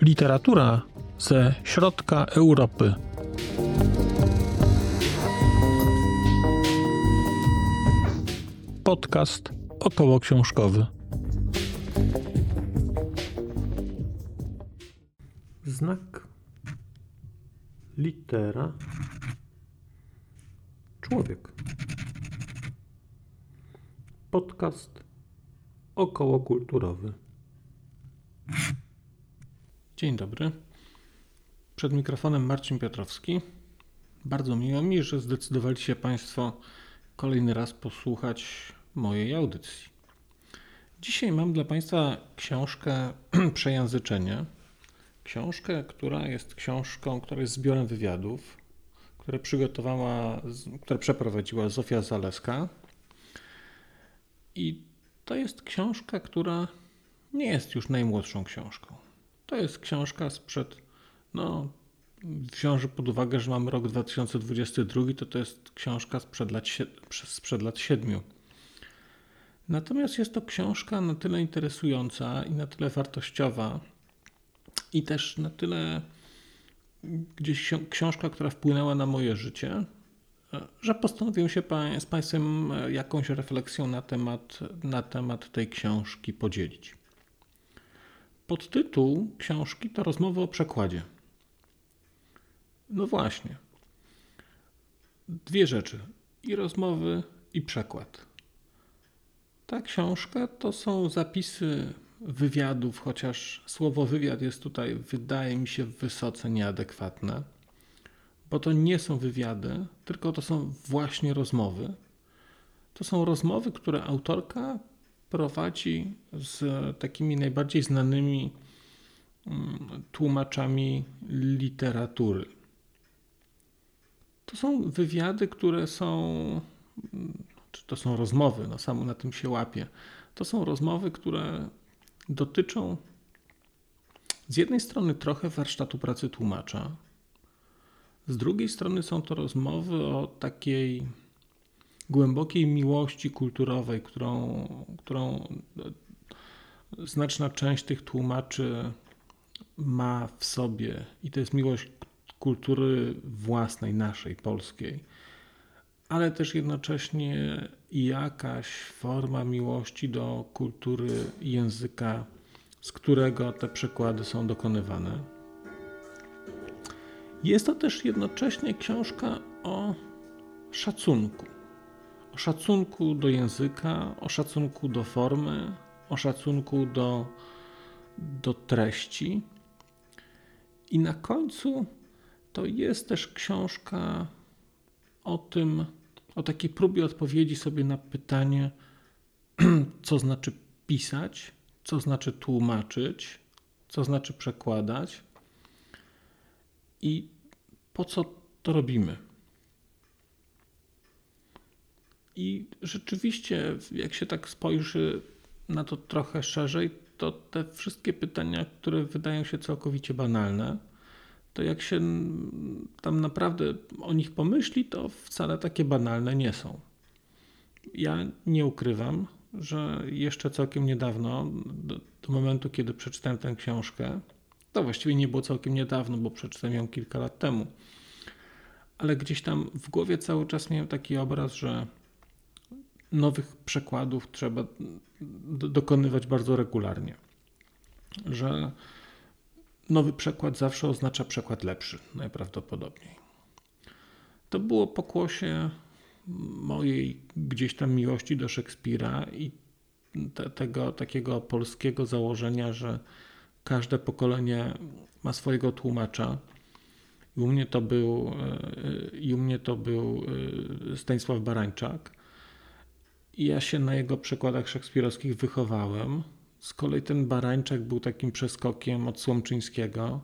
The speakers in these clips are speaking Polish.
Literatura ze środka Europy. Podcast około książkowy. Znak litera człowiek. Podcast okołokulturowy. Dzień dobry. Przed mikrofonem Marcin Piotrowski. Bardzo miło mi, że zdecydowali się Państwo kolejny raz posłuchać mojej audycji. Dzisiaj mam dla Państwa książkę Przejęzyczenie. Książkę, która jest książką, która jest zbiorem wywiadów, które przygotowała, które przeprowadziła Zofia Zaleska. I to jest książka, która nie jest już najmłodszą książką. To jest książka sprzed, no, wziąwszy pod uwagę, że mamy rok 2022, to to jest książka sprzed lat, sprzed lat 7. Natomiast jest to książka na tyle interesująca i na tyle wartościowa, i też na tyle gdzieś książka, która wpłynęła na moje życie, że postanowiłem się z Państwem jakąś refleksją na temat, na temat tej książki podzielić. Podtytuł książki to rozmowa o przekładzie. No właśnie. Dwie rzeczy: i rozmowy, i przekład. Ta książka to są zapisy wywiadów, chociaż słowo wywiad jest tutaj, wydaje mi się, wysoce nieadekwatne, bo to nie są wywiady, tylko to są właśnie rozmowy. To są rozmowy, które autorka prowadzi z takimi najbardziej znanymi mm, tłumaczami literatury. To są wywiady, które są, czy to są rozmowy, no samo na tym się łapie. To są rozmowy, które dotyczą z jednej strony trochę warsztatu pracy tłumacza, z drugiej strony są to rozmowy o takiej głębokiej miłości kulturowej, którą, którą znaczna część tych tłumaczy ma w sobie, i to jest miłość kultury własnej, naszej, polskiej, ale też jednocześnie jakaś forma miłości do kultury języka, z którego te przekłady są dokonywane. Jest to też jednocześnie książka o szacunku o szacunku do języka, o szacunku do formy, o szacunku do, do treści. I na końcu to jest też książka o tym, o takiej próbie odpowiedzi sobie na pytanie, co znaczy pisać, co znaczy tłumaczyć, co znaczy przekładać i po co to robimy. I rzeczywiście, jak się tak spojrzy na to trochę szerzej, to te wszystkie pytania, które wydają się całkowicie banalne, to jak się tam naprawdę o nich pomyśli, to wcale takie banalne nie są. Ja nie ukrywam, że jeszcze całkiem niedawno, do, do momentu, kiedy przeczytałem tę książkę, to właściwie nie było całkiem niedawno, bo przeczytałem ją kilka lat temu, ale gdzieś tam w głowie cały czas miałem taki obraz, że nowych przekładów trzeba dokonywać bardzo regularnie. Że nowy przekład zawsze oznacza przekład lepszy, najprawdopodobniej. To było pokłosie mojej gdzieś tam miłości do Szekspira i te, tego takiego polskiego założenia, że każde pokolenie ma swojego tłumacza. I u mnie to był, e, i u mnie to był e, Stanisław Barańczak. I ja się na jego przykładach szekspirowskich wychowałem. Z kolei ten Barańczak był takim przeskokiem od Słomczyńskiego,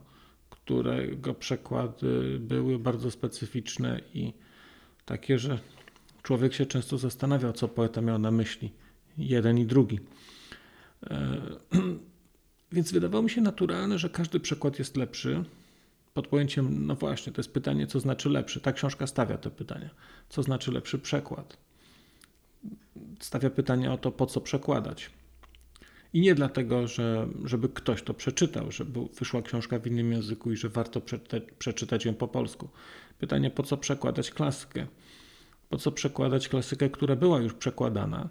którego przekłady były bardzo specyficzne i takie, że człowiek się często zastanawiał, co poeta miał na myśli. Jeden i drugi. E, więc wydawało mi się naturalne, że każdy przekład jest lepszy, pod pojęciem, no właśnie, to jest pytanie, co znaczy lepszy. Ta książka stawia te pytania. Co znaczy lepszy przekład? Stawia pytanie o to, po co przekładać. I nie dlatego, że, żeby ktoś to przeczytał, żeby wyszła książka w innym języku i że warto przeczytać, przeczytać ją po polsku. Pytanie, po co przekładać klasykę? Po co przekładać klasykę, która była już przekładana?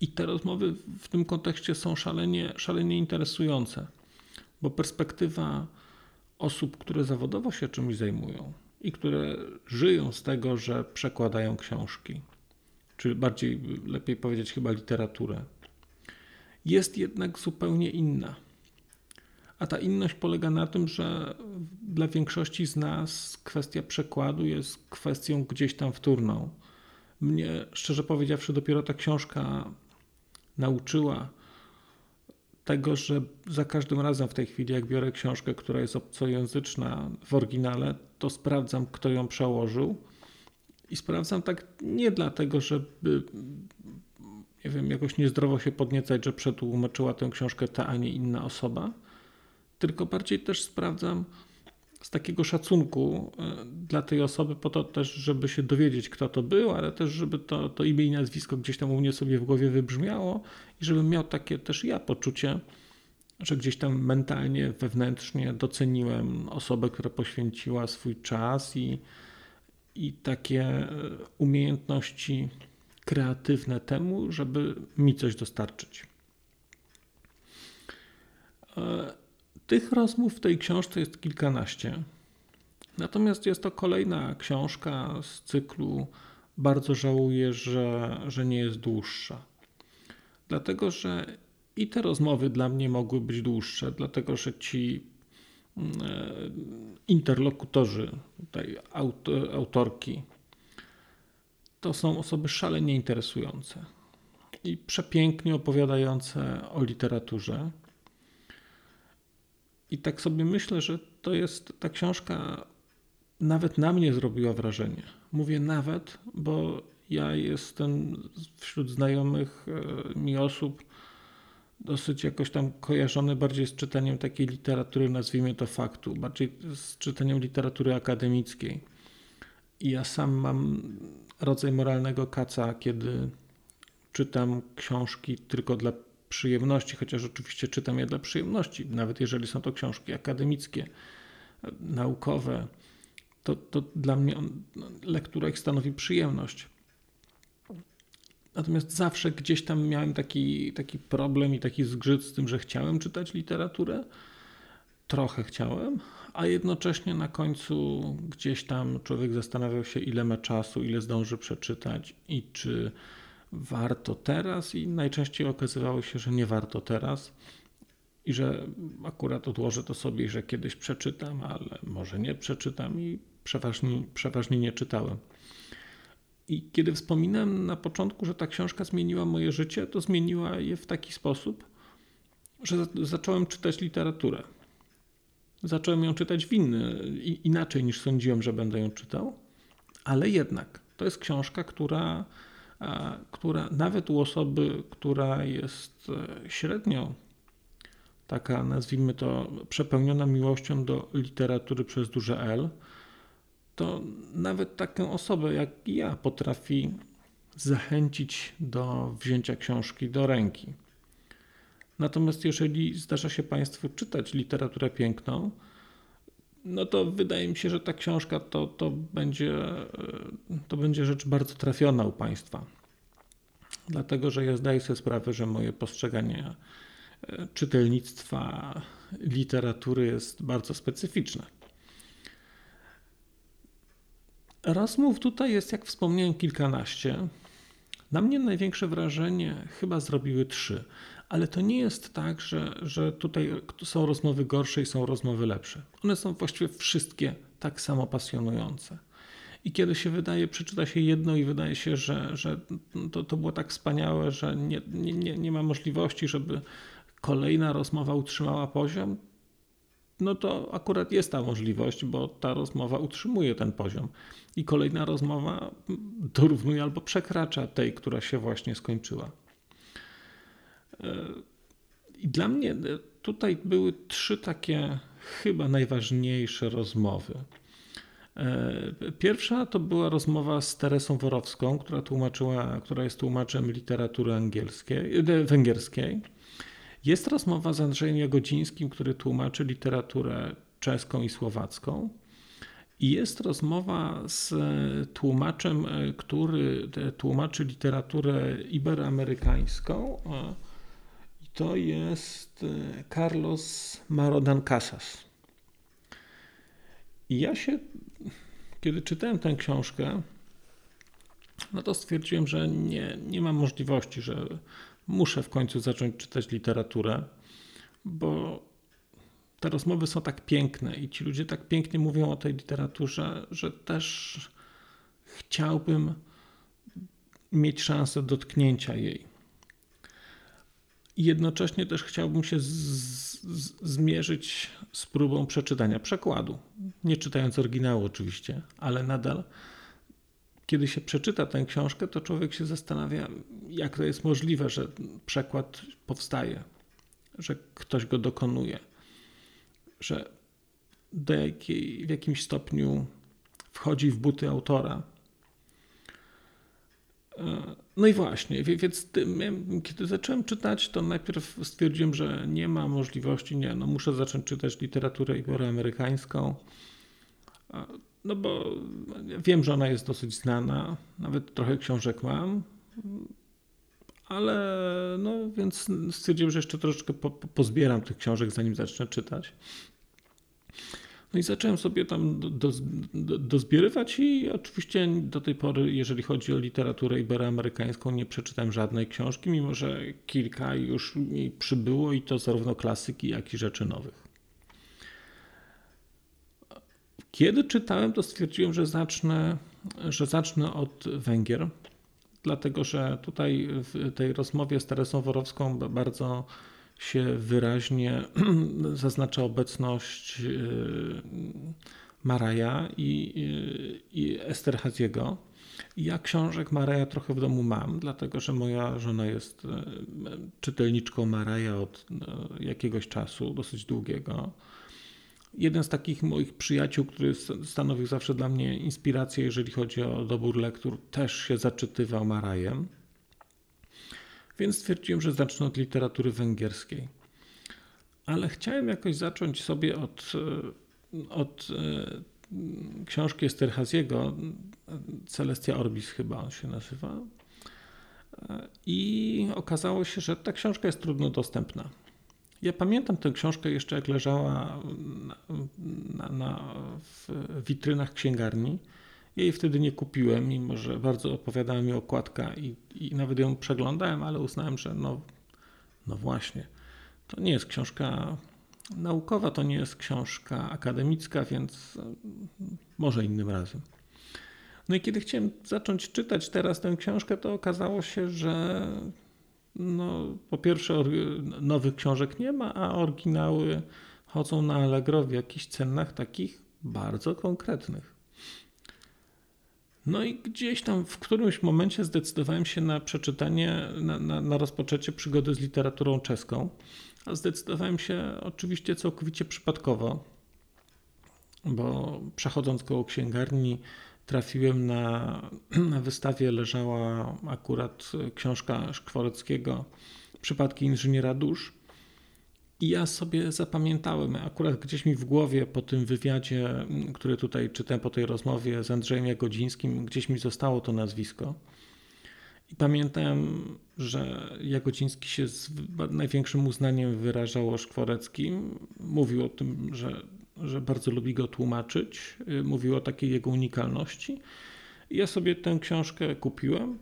I te rozmowy w tym kontekście są szalenie, szalenie interesujące, bo perspektywa osób, które zawodowo się czymś zajmują i które żyją z tego, że przekładają książki, czy bardziej lepiej powiedzieć chyba literaturę, jest jednak zupełnie inna. A ta inność polega na tym, że dla większości z nas kwestia przekładu jest kwestią gdzieś tam wtórną. Mnie, szczerze powiedziawszy, dopiero ta książka nauczyła tego, że za każdym razem w tej chwili, jak biorę książkę, która jest obcojęzyczna w oryginale, to sprawdzam, kto ją przełożył. I sprawdzam tak nie dlatego, żeby nie wiem, jakoś niezdrowo się podniecać, że przetłumaczyła tę książkę ta, a nie inna osoba, tylko bardziej też sprawdzam z takiego szacunku e, dla tej osoby, po to też, żeby się dowiedzieć, kto to był, ale też, żeby to, to imię i nazwisko gdzieś tam u mnie sobie w głowie wybrzmiało i żebym miał takie też ja poczucie, że gdzieś tam mentalnie, wewnętrznie doceniłem osobę, która poświęciła swój czas i, i takie e, umiejętności kreatywne temu, żeby mi coś dostarczyć. E, tych rozmów w tej książce jest kilkanaście. Natomiast jest to kolejna książka z cyklu. Bardzo żałuję, że, że nie jest dłuższa. Dlatego, że i te rozmowy dla mnie mogły być dłuższe, dlatego że ci mm, e, interlokutorzy, tej autorki, to są osoby szalenie interesujące i przepięknie opowiadające o literaturze. I tak sobie myślę, że to jest ta książka nawet na mnie zrobiła wrażenie. Mówię nawet, bo ja jestem wśród znajomych e, mi osób dosyć jakoś tam kojarzony bardziej z czytaniem takiej literatury, nazwijmy to faktu, bardziej z czytaniem literatury akademickiej. I ja sam mam rodzaj moralnego kaca, kiedy czytam książki tylko dla przyjemności, chociaż oczywiście czytam je dla przyjemności, nawet jeżeli są to książki akademickie, naukowe, to, to dla mnie on, lektura ich stanowi przyjemność. Natomiast zawsze gdzieś tam miałem taki, taki problem i taki zgrzyt z tym, że chciałem czytać literaturę. Trochę chciałem, a jednocześnie na końcu gdzieś tam człowiek zastanawiał się, ile ma czasu, ile zdąży przeczytać i czy warto teraz, i najczęściej okazywało się, że nie warto teraz. I że akurat odłożę to sobie, że kiedyś przeczytam, ale może nie przeczytam, i przeważnie, przeważnie nie czytałem. I kiedy wspominałem na początku, że ta książka zmieniła moje życie, to zmieniła je w taki sposób, że zacząłem czytać literaturę. Zacząłem ją czytać w inny, inaczej niż sądziłem, że będę ją czytał, ale jednak to jest książka, która, która nawet u osoby, która jest e, średnio taka, nazwijmy to, przepełniona miłością do literatury przez duże L, to nawet taką osobę jak ja potrafi zachęcić do wzięcia książki do ręki. Natomiast jeżeli zdarza się Państwu czytać literaturę piękną, no to wydaje mi się, że ta książka to, to, będzie, to będzie rzecz bardzo trafiona u Państwa. Dlatego, że ja zdaję sobie sprawę, że moje postrzeganie e, czytelnictwa, literatury jest bardzo specyficzne. Rozmów tutaj jest, jak wspomniałem, kilkanaście. Na mnie największe wrażenie chyba zrobiły trzy, ale to nie jest tak, że, że tutaj są rozmowy gorsze i są rozmowy lepsze. One są właściwie wszystkie tak samo pasjonujące. I kiedy się wydaje, przeczyta się jedno i wydaje się, że, że to, to było tak wspaniałe, że nie, nie, nie ma możliwości, żeby kolejna rozmowa utrzymała poziom, no to akurat jest ta możliwość, bo ta rozmowa utrzymuje ten poziom. I kolejna rozmowa dorównuje albo przekracza tej, która się właśnie skończyła. I dla mnie tutaj były trzy takie chyba najważniejsze rozmowy. Pierwsza to była rozmowa z Teresą Worowską, która tłumaczyła, która jest tłumaczem literatury angielskiej, węgierskiej. Jest rozmowa z Andrzejem Jagodzińskim, który tłumaczy literaturę czeską i słowacką. I jest rozmowa z tłumaczem, który tłumaczy literaturę iberoamerykańską. To jest Carlos Marodan Casas. I ja się, kiedy czytałem tę książkę, no to stwierdziłem, że nie, nie mam możliwości, że muszę w końcu zacząć czytać literaturę, bo te rozmowy są tak piękne i ci ludzie tak pięknie mówią o tej literaturze, że też chciałbym mieć szansę dotknięcia jej. Jednocześnie też chciałbym się z, z, zmierzyć z próbą przeczytania przekładu. Nie czytając oryginału, oczywiście, ale nadal, kiedy się przeczyta tę książkę, to człowiek się zastanawia, jak to jest możliwe, że przekład powstaje, że ktoś go dokonuje, że do jakiej, w jakimś stopniu wchodzi w buty autora. No i właśnie, więc kiedy zacząłem czytać, to najpierw stwierdziłem, że nie ma możliwości, nie, no muszę zacząć czytać literaturę iberoamerykańską, no bo wiem, że ona jest dosyć znana, nawet trochę książek mam, ale no więc stwierdziłem, że jeszcze troszeczkę po, pozbieram tych książek, zanim zacznę czytać. No i zacząłem sobie tam do, do, dozbierywać i oczywiście do tej pory, jeżeli chodzi o literaturę iberoamerykańską, nie przeczytałem żadnej książki, mimo że kilka już mi przybyło i to zarówno klasyki, jak i rzeczy nowych. Kiedy czytałem, to stwierdziłem, że zacznę, że zacznę od Węgier, dlatego że tutaj w tej rozmowie z Teresą Worowską bardzo się wyraźnie zaznacza obecność y, Maraja i, y, i Esterhaziego. Ja książek Maraja trochę w domu mam, dlatego że moja żona jest y, czytelniczką Maraja od jakiegoś czasu, dosyć długiego. Jeden z takich moich przyjaciół, który stanowił zawsze dla mnie inspirację, jeżeli chodzi o dobór lektur, też się zaczytywał Marajem więc stwierdziłem, że zacznę od literatury węgierskiej. Ale chciałem jakoś zacząć sobie od, e, od e, książki Esterhaziego, Celestia Orbis chyba się nazywa. E, I okazało się, że ta książka jest trudno dostępna. Ja pamiętam tę książkę jeszcze jak leżała na, na, na w witrynach księgarni jej wtedy nie kupiłem, mimo że bardzo opowiadała mi okładka i, i nawet ją przeglądałem, ale uznałem, że no, no właśnie, to nie jest książka naukowa, to nie jest książka akademicka, więc e, może innym razem. No i kiedy chciałem zacząć czytać teraz tę książkę, to okazało się, że no, po pierwsze nowych książek nie ma, a oryginały chodzą na Allegro w jakichś cenach takich bardzo konkretnych. No i gdzieś tam w którymś momencie zdecydowałem się na przeczytanie, na, na, na rozpoczęcie przygody z literaturą czeską. A zdecydowałem się oczywiście całkowicie przypadkowo, bo przechodząc koło księgarni trafiłem na, na wystawie leżała akurat książka Szkworeckiego Przypadki inżyniera dusz i ja sobie zapamiętałem, akurat gdzieś mi w głowie po tym wywiadzie, który tutaj czytałem po tej rozmowie z Andrzejem Jagodzińskim, gdzieś mi zostało to nazwisko. I pamiętam, że Jagodziński się z największym uznaniem wyrażał o Szkworeckim. Mówił o tym, że, że bardzo lubi go tłumaczyć. Mówił o takiej jego unikalności. I ja sobie tę książkę kupiłem.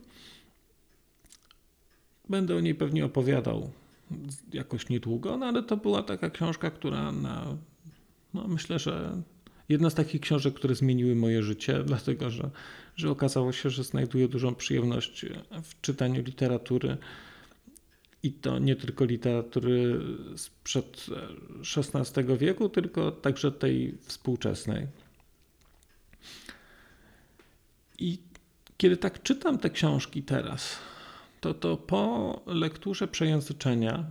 Będę o niej pewnie opowiadał jakoś niedługo, no ale to była taka książka, która na, no myślę, że jedna z takich książek, które zmieniły moje życie, dlatego że, że okazało się, że znajduję dużą przyjemność w czytaniu literatury i to nie tylko literatury sprzed XVI wieku, tylko także tej współczesnej. I kiedy tak czytam te książki teraz, to, to po lekturze przejęzyczenia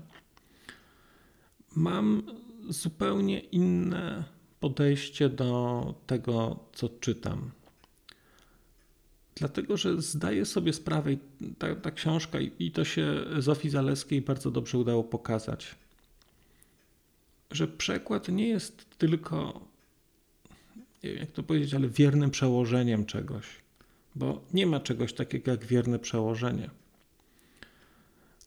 mam zupełnie inne podejście do tego, co czytam. Dlatego, że zdaję sobie sprawę, ta, ta książka, i to się Zofii Zaleskiej bardzo dobrze udało pokazać, że przekład nie jest tylko, nie wiem jak to powiedzieć, ale wiernym przełożeniem czegoś, bo nie ma czegoś takiego jak wierne przełożenie.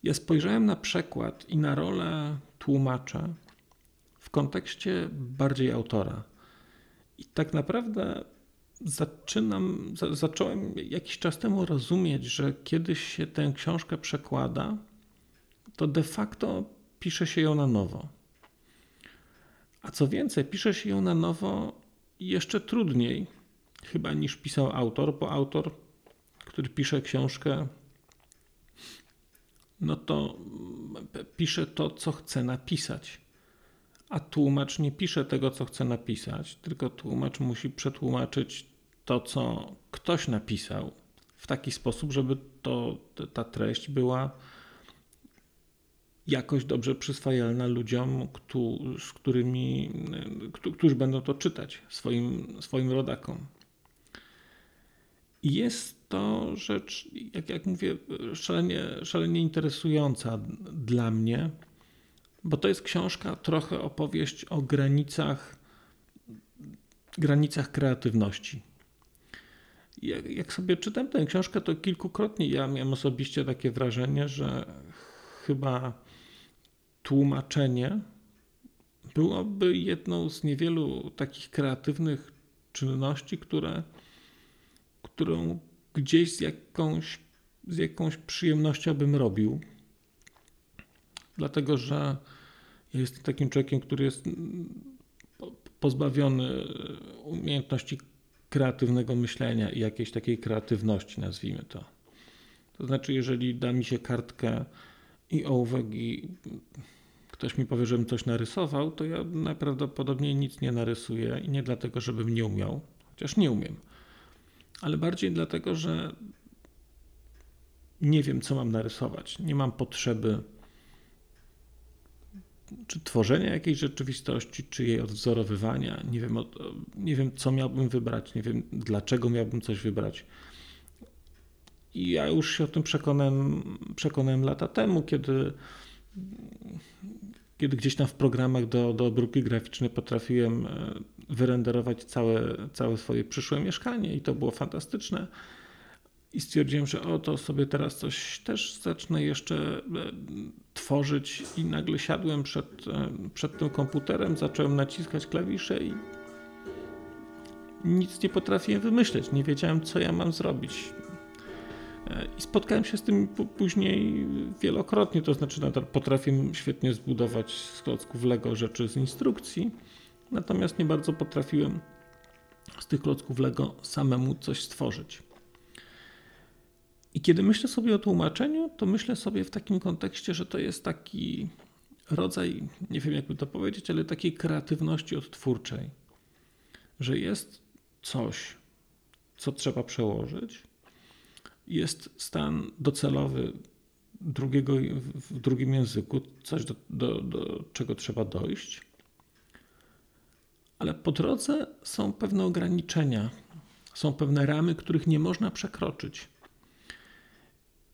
Ja spojrzałem na przekład i na rolę tłumacza w kontekście bardziej autora. I tak naprawdę zaczynam, za, zacząłem jakiś czas temu rozumieć, że kiedyś się tę książkę przekłada, to de facto pisze się ją na nowo. A co więcej, pisze się ją na nowo jeszcze trudniej, chyba niż pisał autor, bo autor, który pisze książkę, no to pisze to, co chce napisać. A tłumacz nie pisze tego, co chce napisać, tylko tłumacz musi przetłumaczyć to, co ktoś napisał w taki sposób, żeby to, ta treść była jakoś dobrze przyswajalna ludziom, z którymi, którzy będą to czytać, swoim, swoim rodakom. Jest to rzecz, jak, jak mówię, szalenie, szalenie interesująca dla mnie, bo to jest książka, trochę opowieść o granicach, granicach kreatywności. Jak, jak sobie czytam tę książkę, to kilkukrotnie ja miałem osobiście takie wrażenie, że chyba tłumaczenie byłoby jedną z niewielu takich kreatywnych czynności, które, którą gdzieś z jakąś, z jakąś przyjemnością bym robił. Dlatego, że ja jestem takim człowiekiem, który jest pozbawiony umiejętności kreatywnego myślenia i jakiejś takiej kreatywności, nazwijmy to. To znaczy, jeżeli da mi się kartkę i ołówek i ktoś mi powie, żebym coś narysował, to ja najprawdopodobniej nic nie narysuję i nie dlatego, żebym nie umiał, chociaż nie umiem, ale bardziej dlatego, że nie wiem, co mam narysować. Nie mam potrzeby czy tworzenia jakiejś rzeczywistości, czy jej odwzorowywania. Nie wiem, nie wiem, co miałbym wybrać, nie wiem, dlaczego miałbym coś wybrać. I ja już się o tym przekonałem, przekonałem lata temu, kiedy, kiedy gdzieś tam w programach do, do obróbki graficznej potrafiłem e, wyrenderować całe, całe swoje przyszłe mieszkanie i to było fantastyczne. I stwierdziłem, że o to sobie teraz coś też zacznę jeszcze e, tworzyć i nagle siadłem przed, e, przed tym komputerem, zacząłem naciskać klawisze i nic nie potrafiłem wymyśleć. Nie wiedziałem, co ja mam zrobić. E, I spotkałem się z tym później wielokrotnie, to znaczy nadal potrafię świetnie zbudować z klocków Lego rzeczy z instrukcji, natomiast nie bardzo potrafiłem z tych klocków Lego samemu coś stworzyć. I kiedy myślę sobie o tłumaczeniu, to myślę sobie w takim kontekście, że to jest taki rodzaj, nie wiem jakby to powiedzieć, ale takiej kreatywności odtwórczej, że jest coś, co trzeba przełożyć, jest stan docelowy drugiego, w drugim języku, coś do, do, do czego trzeba dojść, ale po drodze są pewne ograniczenia, są pewne ramy, których nie można przekroczyć.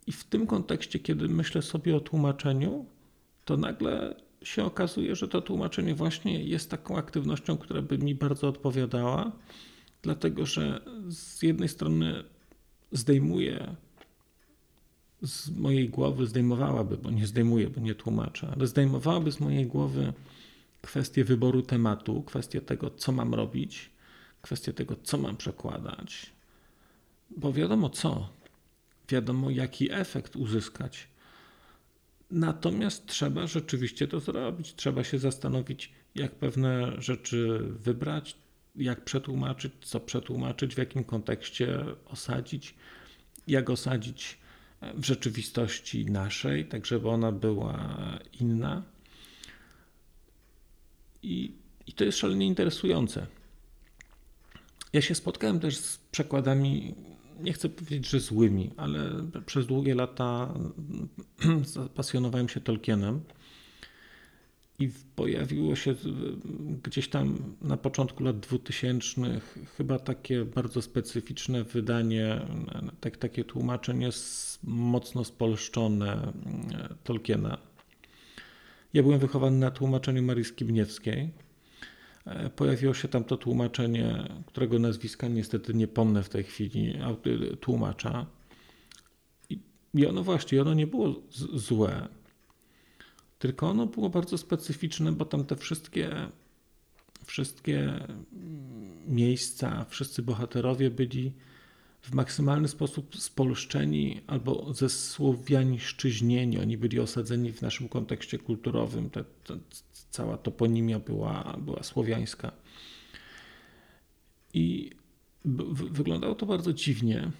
I w tym kontekście, kiedy myślę sobie o tłumaczeniu, to nagle się okazuje, że to tłumaczenie właśnie jest taką aktywnością, która by mi bardzo odpowiadała, dlatego że z jednej strony zdejmuje z mojej głowy, zdejmowałaby, bo nie zdejmuje, bo nie tłumaczę, ale zdejmowałaby z mojej głowy kwestię wyboru tematu, kwestię tego, co mam robić, kwestię tego, co mam przekładać, bo wiadomo co, wiadomo jaki efekt uzyskać. Natomiast trzeba rzeczywiście to zrobić. Trzeba się zastanowić, jak pewne rzeczy wybrać, jak przetłumaczyć, co przetłumaczyć, w jakim kontekście osadzić, jak osadzić w rzeczywistości naszej, tak żeby ona była inna. I, i to jest szalenie interesujące. Ja się spotkałem też z przekładami nie chcę powiedzieć, że złymi, ale przez długie lata zapasjonowałem się Tolkienem. i pojawiło się gdzieś tam na początku lat 2000 chyba takie bardzo specyficzne wydanie, tak, takie tłumaczenie mocno spolszczone Tolkiena. Ja byłem wychowany na tłumaczeniu Marii Skibniewskiej. Pojawiło się tam to tłumaczenie, którego nazwiska niestety nie pomnę w tej chwili, tłumacza. I ono właśnie, ono nie było złe tylko ono było bardzo specyficzne, bo tam te wszystkie, wszystkie miejsca, wszyscy bohaterowie byli w maksymalny sposób spolszczeni albo zesłowiańszczyźnieni. Oni byli osadzeni w naszym kontekście kulturowym. Te, te, cała toponimia była, była słowiańska. I wyglądało to bardzo dziwnie.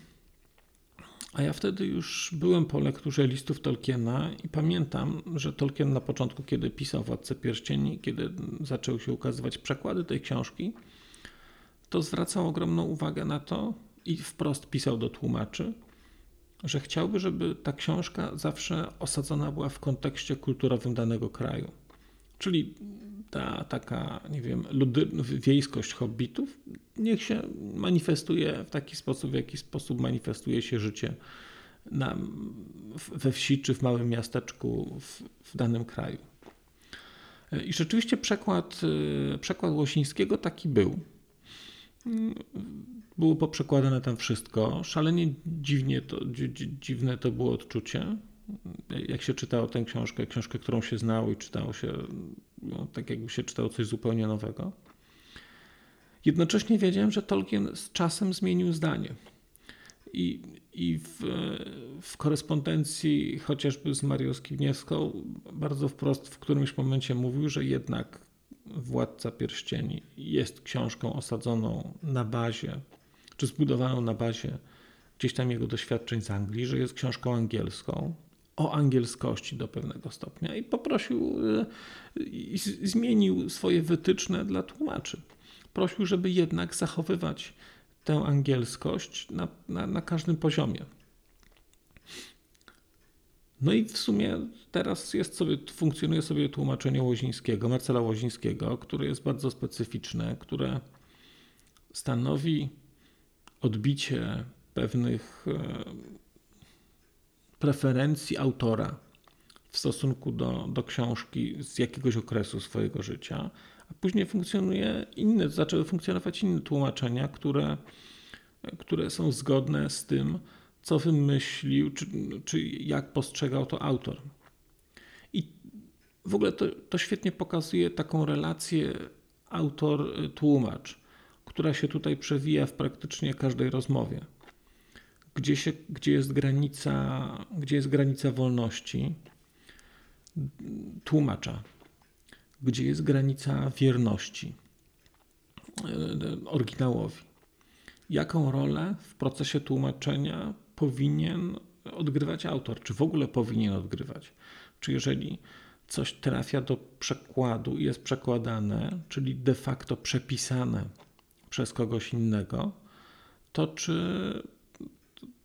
A ja wtedy już byłem po lekturze listów Tolkiena i pamiętam, że Tolkien na początku, kiedy pisał Władcę Pierścieni, kiedy zaczęły się ukazywać przekłady tej książki, to zwracał ogromną uwagę na to i wprost pisał do tłumaczy, że chciałby, żeby ta książka zawsze osadzona była w kontekście kulturowym danego kraju. Czyli ta taka, nie wiem, ludy, wiejskość hobbitów niech się manifestuje w taki sposób, w jaki sposób manifestuje się życie na, we wsi czy w małym miasteczku w, w danym kraju. I rzeczywiście przekład, przekład Łosińskiego taki był. Było poprzekładane tam wszystko. Szalenie dziwnie to, dziwne to było odczucie jak się czytało tę książkę, książkę, którą się znało i czytało się no, tak, jakby się czytało coś zupełnie nowego. Jednocześnie wiedziałem, że Tolkien z czasem zmienił zdanie. I, i w, w korespondencji chociażby z Marią Skibniewską bardzo wprost w którymś momencie mówił, że jednak Władca Pierścieni jest książką osadzoną na bazie, czy zbudowaną na bazie gdzieś tam jego doświadczeń z Anglii, że jest książką angielską, o angielskości do pewnego stopnia i poprosił, y, i zmienił swoje wytyczne dla tłumaczy. Prosił, żeby jednak zachowywać tę angielskość na, na, na każdym poziomie. No i w sumie teraz jest sobie, funkcjonuje sobie tłumaczenie Łozińskiego, Marcela Łozińskiego, które jest bardzo specyficzne, które stanowi odbicie pewnych e, preferencji autora w stosunku do, do książki z jakiegoś okresu swojego życia, a później funkcjonuje inne, zaczęły funkcjonować inne tłumaczenia, które, które są zgodne z tym, co wymyślił, czy, czy jak postrzegał to autor. I w ogóle to, to świetnie pokazuje taką relację autor-tłumacz, która się tutaj przewija w praktycznie każdej rozmowie. Gdzie, się, gdzie, jest granica, gdzie jest granica wolności? Tłumacza, gdzie jest granica wierności? E, oryginałowi. Jaką rolę w procesie tłumaczenia powinien odgrywać autor, czy w ogóle powinien odgrywać? Czy jeżeli coś trafia do przekładu i jest przekładane, czyli de facto przepisane przez kogoś innego, to czy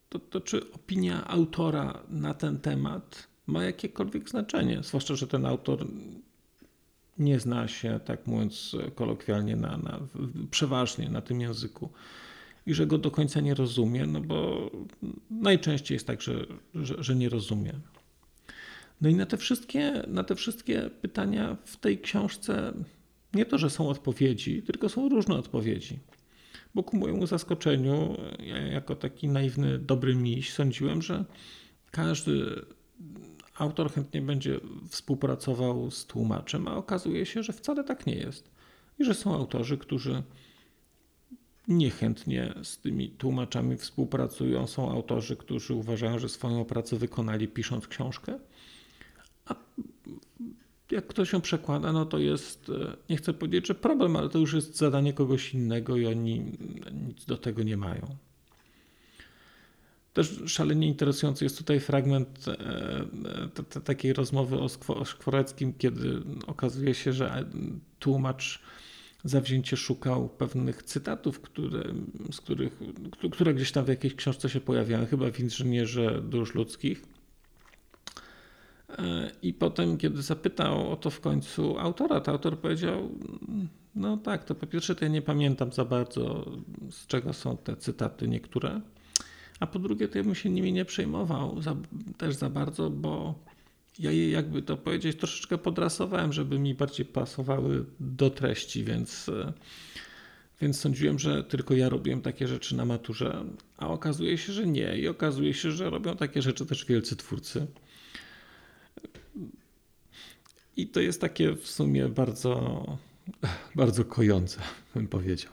to, to czy opinia autora na ten temat ma jakiekolwiek znaczenie? Zwłaszcza, że ten autor nie zna się, tak mówiąc kolokwialnie, na, na, przeważnie na tym języku i że go do końca nie rozumie, no bo najczęściej jest tak, że, że, że, nie rozumie. No i na te, wszystkie, na te wszystkie pytania w tej książce nie to, że są odpowiedzi, tylko są różne odpowiedzi bo ku mojemu zaskoczeniu, ja jako taki naiwny, dobry miś, sądziłem, że każdy autor chętnie będzie współpracował z tłumaczem, a okazuje się, że wcale tak nie jest. I że są autorzy, którzy niechętnie z tymi tłumaczami współpracują. Są autorzy, którzy uważają, że swoją pracę wykonali pisząc książkę, a jak ktoś ją przekłada, no to jest, e, nie chcę powiedzieć, że problem, ale to już jest zadanie kogoś innego i oni nic do tego nie mają. Też szalenie interesujący jest tutaj fragment e, takiej rozmowy o Szkworeckim, kiedy okazuje się, że tłumacz zawzięcie szukał pewnych cytatów, które, z których, które gdzieś tam w jakiejś książce się pojawiają, chyba w Inżynierze Dusz Ludzkich I potem, kiedy zapytał o to w końcu autora, to autor powiedział: No tak, to po pierwsze, to ja nie pamiętam za bardzo, z czego są te cytaty niektóre. A po drugie, to ja bym się nimi nie przejmował za, też za bardzo, bo ja je, jakby to powiedzieć, troszeczkę podrasowałem, żeby mi bardziej pasowały do treści, więc, więc sądziłem, że tylko ja robiłem takie rzeczy na maturze, a okazuje się, że nie. I okazuje się, że robią takie rzeczy też wielcy twórcy. I to jest takie w sumie bardzo, bardzo kojące, bym powiedział.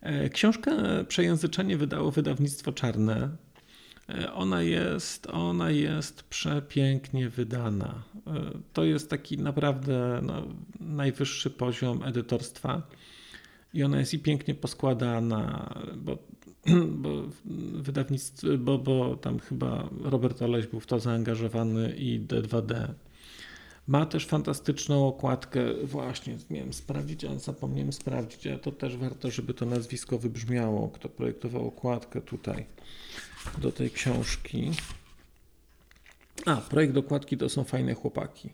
E, książkę Przejęzyczenie wydało wydawnictwo Czarne. E, ona jest, ona jest przepięknie wydana. E, to jest taki naprawdę no, najwyższy poziom edytorstwa. I ona jest i pięknie poskładana, bo, bo wydawnictwo, bo, bo tam chyba Robert Oleś był w to zaangażowany i D2D ma też fantastyczną okładkę. Właśnie, miałem sprawdzić, ale zapomniałem sprawdzić, a to też warto, żeby to nazwisko wybrzmiało. Kto projektował okładkę tutaj do tej książki. A, projekt okładki to są fajne chłopaki.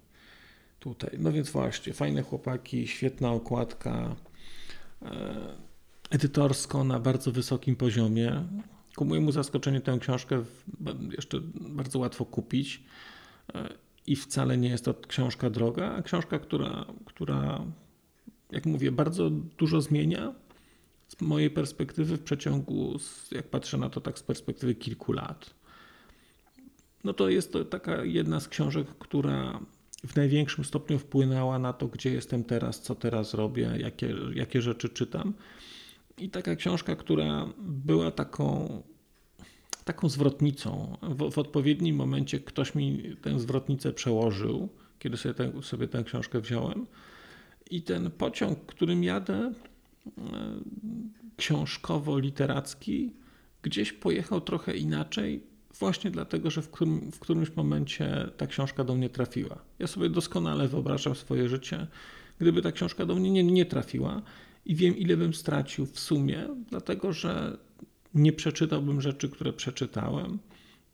Tutaj. No więc właśnie, fajne chłopaki, świetna okładka. E, edytorsko na bardzo wysokim poziomie. Ku mojemu zaskoczeniu tę książkę jeszcze bardzo łatwo kupić. I wcale nie jest to książka droga, a książka, która, która jak mówię, bardzo dużo zmienia z mojej perspektywy w przeciągu, jak patrzę na to tak z perspektywy kilku lat. No to jest to taka jedna z książek, która w największym stopniu wpłynęła na to, gdzie jestem teraz, co teraz robię, jakie, jakie rzeczy czytam. I taka książka, która była taką taką zwrotnicą. W, w, odpowiednim momencie ktoś mi tę zwrotnicę przełożył, kiedy sobie, tę, sobie tę książkę wziąłem. I ten pociąg, którym jadę, e, książkowo-literacki, gdzieś pojechał trochę inaczej, właśnie dlatego, że w, którym, w którymś momencie ta książka do mnie trafiła. Ja sobie doskonale wyobrażam swoje życie, gdyby ta książka do mnie nie, nie trafiła i wiem, ile bym stracił w sumie, dlatego że nie przeczytałbym rzeczy, które przeczytałem.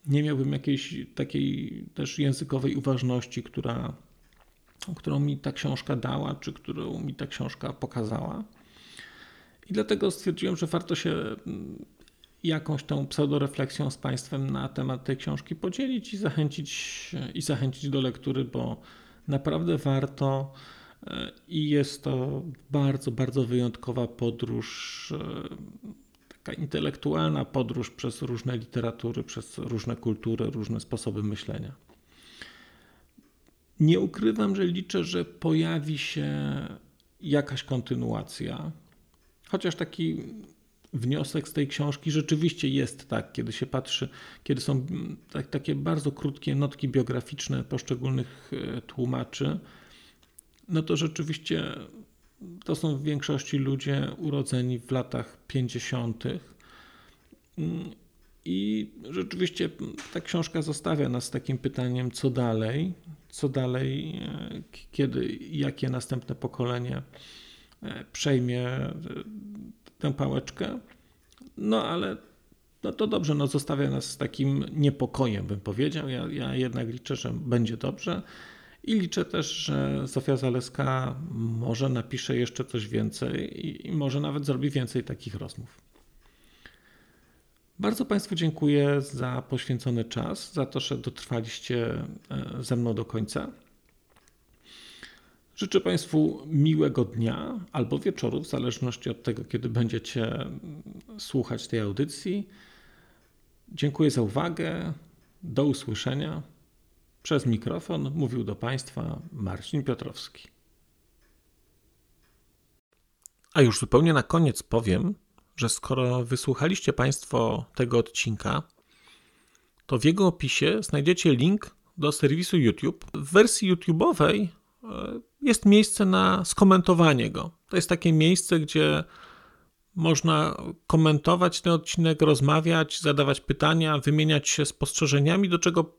Nie miałbym jakiejś takiej też językowej uważności, która, którą mi ta książka dała, czy którą mi ta książka pokazała. I dlatego stwierdziłem, że warto się mm, jakąś tą pseudorefleksją z Państwem na temat tej książki podzielić i zachęcić, i zachęcić do lektury, bo naprawdę warto. E, I jest to bardzo, bardzo wyjątkowa podróż e, taka intelektualna podróż przez różne literatury, przez różne kultury, różne sposoby myślenia. Nie ukrywam, że liczę, że pojawi się jakaś kontynuacja, chociaż taki wniosek z tej książki rzeczywiście jest tak, kiedy się patrzy, kiedy są tak, takie bardzo krótkie notki biograficzne poszczególnych e, tłumaczy, no to rzeczywiście to są w większości ludzie urodzeni w latach 50. I rzeczywiście ta książka zostawia nas z takim pytaniem, co dalej, co dalej, kiedy, jakie następne pokolenie e, przejmie e, tę pałeczkę. No ale no to dobrze, no zostawia nas z takim niepokojem, bym powiedział. Ja, ja jednak liczę, że będzie dobrze. I liczę też, że Zofia Zaleska może napisze jeszcze coś więcej i, może nawet zrobi więcej takich rozmów. Bardzo Państwu dziękuję za poświęcony czas, za to, że dotrwaliście e, ze mną do końca. Życzę Państwu miłego dnia albo wieczoru, w zależności od tego, kiedy będziecie słuchać tej audycji. Dziękuję za uwagę. Do usłyszenia. Przez mikrofon mówił do Państwa Marcin Piotrowski. A już zupełnie na koniec powiem, że skoro wysłuchaliście Państwo tego odcinka, to w jego opisie znajdziecie link do serwisu YouTube. W wersji YouTube'owej e, jest miejsce na skomentowanie go. To jest takie miejsce, gdzie można komentować ten odcinek, rozmawiać, zadawać pytania, wymieniać się spostrzeżeniami, do czego